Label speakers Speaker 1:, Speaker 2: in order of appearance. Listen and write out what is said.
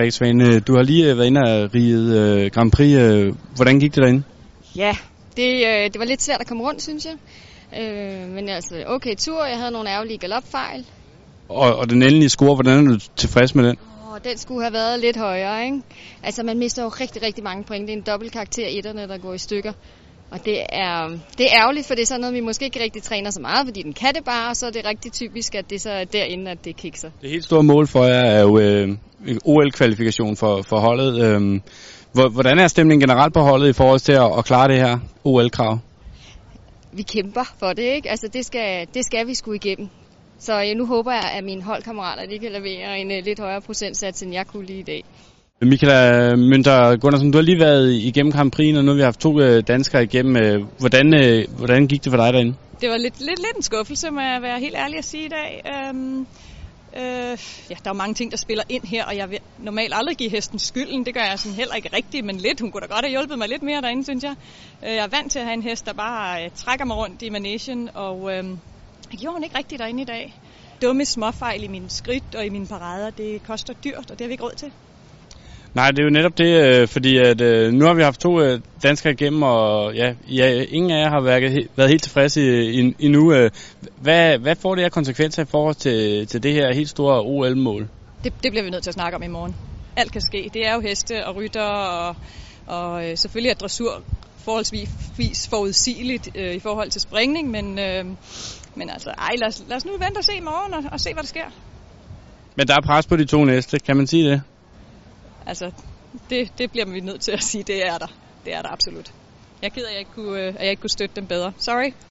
Speaker 1: Rikke Svane, du har lige øh, været inde og riget øh, Grand Prix. Øh, hvordan gik det derinde?
Speaker 2: Ja, det, øh, det var lidt svært at komme rundt, synes jeg. Øh, men altså, okay tur. Jeg havde nogle ærgerlige galopfejl.
Speaker 1: Og, og den endelige score, hvordan er du tilfreds med den?
Speaker 2: Og den skulle have været lidt højere, ikke? Altså, man mister jo rigtig, rigtig mange point. Det er en dobbelt karakter etterne, der går i stykker. Og det er, det er ærgerligt, for det er sådan noget, vi måske ikke rigtig træner så meget, fordi den kan det bare, og så er det rigtig typisk, at det så er derinde, at det kikser.
Speaker 1: Det helt store mål for jer er jo øh, OL-kvalifikation for, for holdet. Øh, hvordan er stemningen generelt på holdet i forhold til at, at klare det her OL-krav?
Speaker 2: Vi kæmper for det, ikke? Altså, det skal, det skal vi skulle igennem. Så jeg, nu håber jeg, at mine holdkammerater de kan levere en uh, lidt højere procentsats, end jeg kunne lige i dag.
Speaker 1: Michael Mønter Gunnarsen, du har lige været igennem Grand Prix, og nu har vi haft to øh, danskere igennem. Øh, hvordan, øh, hvordan gik det for dig derinde?
Speaker 3: Det var lidt, lidt, lidt en skuffelse, må jeg være helt ærlig at sige i dag. Øhm, øh, ja, der er mange ting, der spiller ind her, og jeg vil normalt aldrig give hesten skylden. Det gør jeg sådan heller ikke rigtigt, men lidt. Hun kunne da godt have hjulpet mig lidt mere derinde, synes jeg. Jeg er vant til at have en hest, der bare øh, trækker mig rundt i managen, og øh, det gjorde hun ikke rigtigt derinde i dag. Dumme småfejl i mine skridt og i mine parader, det koster dyrt, og det har vi ikke råd til.
Speaker 1: Nej, det er jo netop det, øh, fordi at, øh, nu har vi haft to øh, danskere igennem, og ja, ja, ingen af jer har været, været helt tilfredse endnu. Hvad, hvad får det her konsekvenser i forhold til, til det her helt store OL-mål?
Speaker 3: Det, det bliver vi nødt til at snakke om i morgen. Alt kan ske. Det er jo heste og rytter, og, og selvfølgelig er dressur forholdsvis forudsigeligt øh, i forhold til springning, men, øh, men altså, ej, lad os, lad os nu vente og se i morgen og, og se, hvad der sker.
Speaker 1: Men der er pres på de to næste, kan man sige det?
Speaker 3: Altså, det, det bliver vi nødt til at sige, det er der. Det er der absolut. Jeg er ked af, at jeg ikke kunne, øh, at jeg ikke kunne støtte dem bedre. Sorry.